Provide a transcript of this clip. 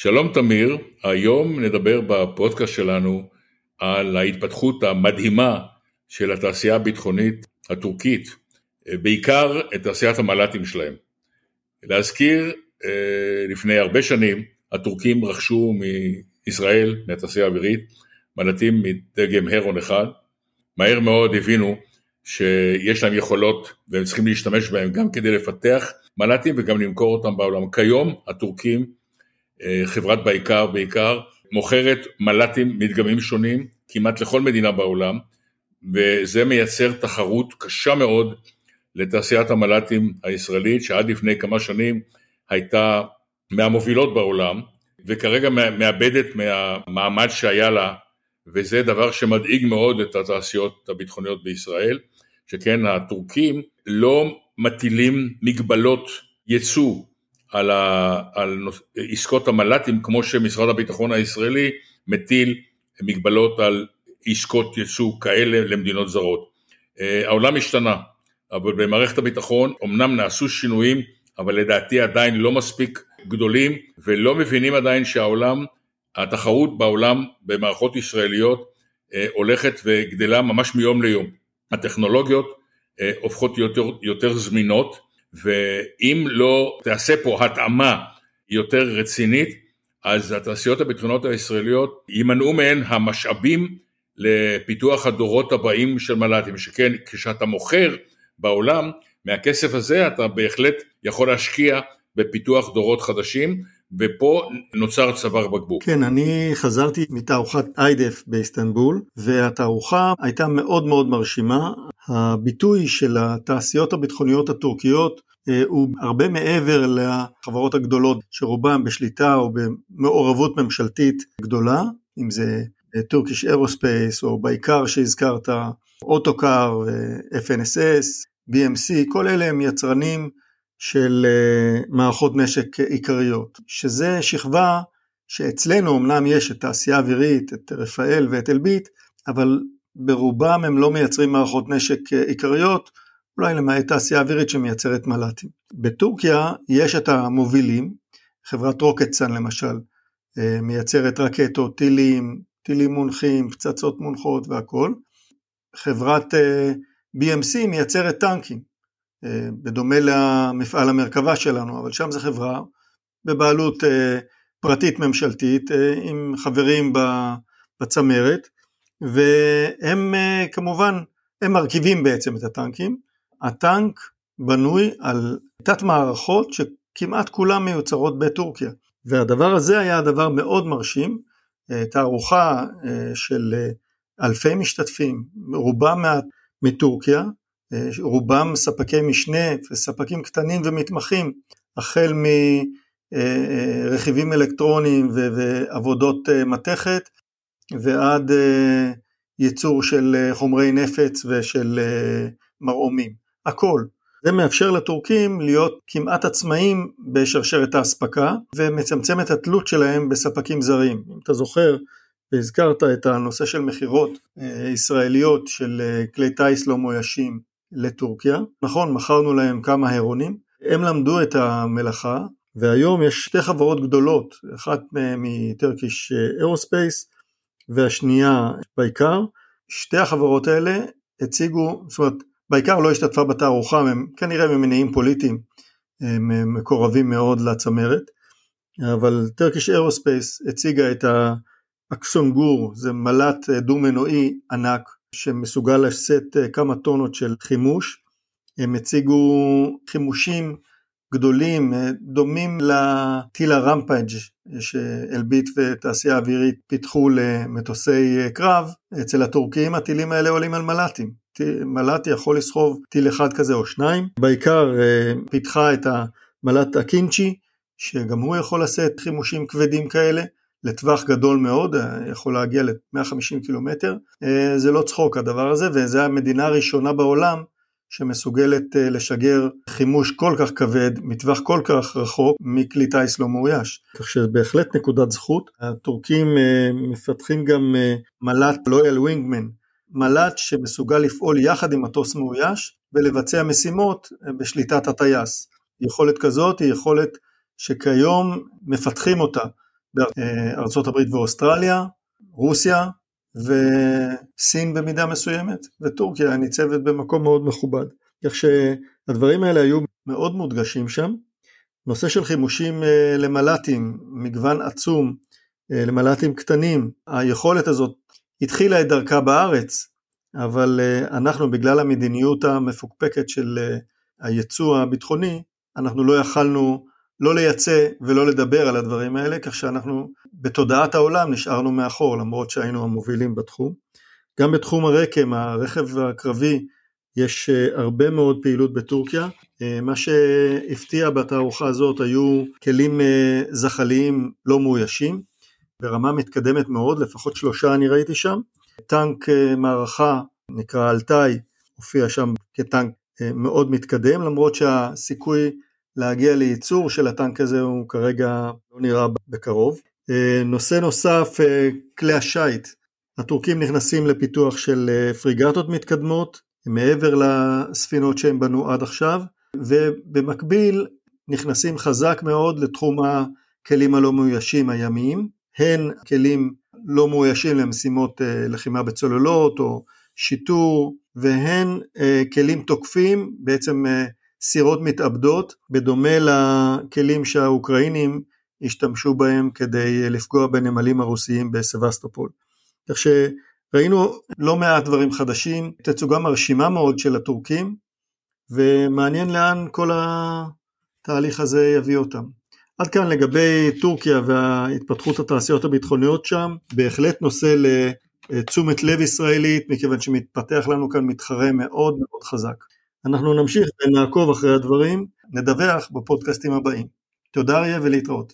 שלום תמיר, היום נדבר בפודקאסט שלנו על ההתפתחות המדהימה של התעשייה הביטחונית הטורקית, בעיקר את תעשיית המל"טים שלהם. להזכיר, אה, לפני הרבה שנים הטורקים רכשו מישראל, מהתעשייה האווירית, מל"טים מדגם הרון אחד, מהר מאוד הבינו שיש להם יכולות והם צריכים להשתמש בהם גם כדי לפתח מל"טים וגם למכור אותם בעולם. כיום הטורקים, חברת בעיקר בעיקר, מוכרת מל"טים מדגמים שונים כמעט לכל מדינה בעולם וזה מייצר תחרות קשה מאוד לתעשיית המל"טים הישראלית שעד לפני כמה שנים הייתה מהמובילות בעולם וכרגע מאבדת מהמעמד שהיה לה וזה דבר שמדאיג מאוד את התעשיות הביטחוניות בישראל, שכן הטורקים לא מטילים מגבלות ייצוא על, ה, על עסקות המל"טים כמו שמשרד הביטחון הישראלי מטיל מגבלות על עסקות ייצוא כאלה למדינות זרות. אה, העולם השתנה, אבל במערכת הביטחון אמנם נעשו שינויים, אבל לדעתי עדיין לא מספיק גדולים ולא מבינים עדיין שהעולם התחרות בעולם במערכות ישראליות אה, הולכת וגדלה ממש מיום ליום. הטכנולוגיות אה, הופכות יותר, יותר זמינות ואם לא תעשה פה התאמה יותר רצינית אז התעשיות הביטחונות הישראליות יימנעו מהן המשאבים לפיתוח הדורות הבאים של מל"טים, שכן כשאתה מוכר בעולם מהכסף הזה אתה בהחלט יכול להשקיע בפיתוח דורות חדשים ופה נוצר צוואר בקבוק. כן, אני חזרתי מתערוכת איידף באיסטנבול, והתערוכה הייתה מאוד מאוד מרשימה. הביטוי של התעשיות הביטחוניות הטורקיות אה, הוא הרבה מעבר לחברות הגדולות שרובן בשליטה או במעורבות ממשלתית גדולה, אם זה טורקיש אירוספייס או בעיקר שהזכרת, אוטוקר, FNSS, BMC, כל אלה הם יצרנים של אה, מערכות נשק עיקריות, שזה שכבה שאצלנו אמנם יש את תעשייה אווירית, את רפאל ואת אלביט, אבל ברובם הם לא מייצרים מערכות נשק אה, עיקריות, אולי למעט תעשייה אווירית שמייצרת מל"טים. בטורקיה יש את המובילים, חברת רוקטסן למשל, אה, מייצרת רקטות, טילים, טילים מונחים, פצצות מונחות והכל. חברת BMC מייצרת טנקים. אה, בדומה למפעל המרכבה שלנו, אבל שם זו חברה בבעלות אה, פרטית ממשלתית אה, עם חברים בצמרת והם כמובן, הם מרכיבים בעצם את הטנקים. הטנק בנוי על תת מערכות שכמעט כולן מיוצרות בטורקיה והדבר הזה היה דבר מאוד מרשים, תערוכה של אלפי משתתפים, רובם מטורקיה, רובם ספקי משנה וספקים קטנים ומתמחים, החל מרכיבים אלקטרוניים ועבודות אה, מתכת ועד אה, ייצור של אה, חומרי נפץ ושל מרעומים, הכל. זה מאפשר לטורקים להיות כמעט עצמאים בשרשרת האספקה ומצמצם את התלות שלהם בספקים זרים. אם אתה זוכר והזכרת את הנושא של מכירות ישראליות של כלי טיס לא מאוישים לטורקיה. נכון, מכרנו להם כמה הרונים, הם למדו את המלאכה, והיום יש שתי חברות גדולות, אחת מהן היא אירוספייס, והשנייה בעיקר. שתי החברות האלה הציגו, זאת אומרת, בעיקר לא השתתפה בתערוכה, הם כנראה ממניעים פוליטיים, הם מקורבים מאוד לצמרת, אבל טרקיש אירוספייס הציגה את האקסונגור, זה מל"ט דו-מנועי ענק, שמסוגל לשאת אה, כמה טונות של חימוש. הם הציגו חימושים גדולים, אה, דומים לטיל הרמפאג' שאלביט ותעשייה אווירית פיתחו למטוסי אה, קרב, אצל הטורקים הטילים האלה עולים על מל"טים. מל"ט יכול לסחוב טיל אחד כזה או שניים, בעיקר פיתחה את המל"ט הקינצ'י, שגם הוא יכול לשאת חימושים כבדים כאלה, לטווח גדול מאוד, אה, יכול להגיע ל-150 קילומטר. אה, זה לא צחוק הדבר הזה, וזו המדינה הראשונה בעולם שמסוגלת אה, לשגר חימוש כל כך כבד מטווח כל כך רחוק מכלי טיס לא מאויש. כך שבהחלט נקודת זכות. הטורקים מפתחים גם מל"ט לויאל ווינגמן, מל"ט שמסוגל לפעול יחד עם מטוס מאויש ולבצע משימות בשליטת הטייס. יכולת כזאת היא יכולת שכיום מפתחים אותה בארצות הברית ואוסטרליה, רוסיה וסין במידה מסוימת, וטורקיה ניצבת במקום מאוד מכובד. כך שהדברים האלה היו מאוד מודגשים שם. נושא של חימושים אה, למל"טים, מגוון עצום, אה, למל"טים קטנים, היכולת הזאת התחילה את דרכה בארץ, אבל אה, אנחנו בגלל המדיניות המפוקפקת של הייצוא הביטחוני, אנחנו לא יכלנו לא לייצא ולא לדבר על הדברים האלה, כך שאנחנו בתודעת העולם נשארנו מאחור, למרות שהיינו המובילים בתחום. גם בתחום הרקם, הרכב הקרבי, יש אה, הרבה מאוד פעילות בטורקיה. אה, מה שהפתיע בתערוכה הזאת היו כלים אה, זחליים לא מאוישים, ברמה מתקדמת מאוד, לפחות שלושה אני ראיתי שם. טנק מערכה נקרא אלטאי, הופיע שם כטנק מאוד מתקדם, למרות שהסיכוי להגיע לייצור של הטנק הזה הוא כרגע לא נראה בקרוב. נושא נוסף, כלי השיט. הטורקים נכנסים לפיתוח של פריגטות מתקדמות, מעבר לספינות שהם בנו עד עכשיו, ובמקביל נכנסים חזק מאוד לתחום הכלים הלא מאוישים הימיים, הן כלים לא מאוישים למשימות אה, לחימה בצוללות או שיטור, והן אה, כלים תוקפים, בעצם אה, סירות מתאבדות, בדומה לכלים שהאוקראינים השתמשו בהם כדי לפגוע בנמלים הרוסיים בסבסטופול. כך ראינו לא מעט דברים חדשים, תצוגה מרשימה מאוד של הטורקים, ומעניין לאן כל התהליך הזה יביא אותם. עד כאן לגבי טורקיה והתפתחות התעשיות הביטחוניות שם, בהחלט נושא לתשומת לב ישראלית, מכיוון שמתפתח לנו כאן מתחרה מאוד מאוד חזק. אנחנו נמשיך ונעקוב אחרי הדברים, נדווח בפודקאסטים הבאים. תודה אריה ולהתראות.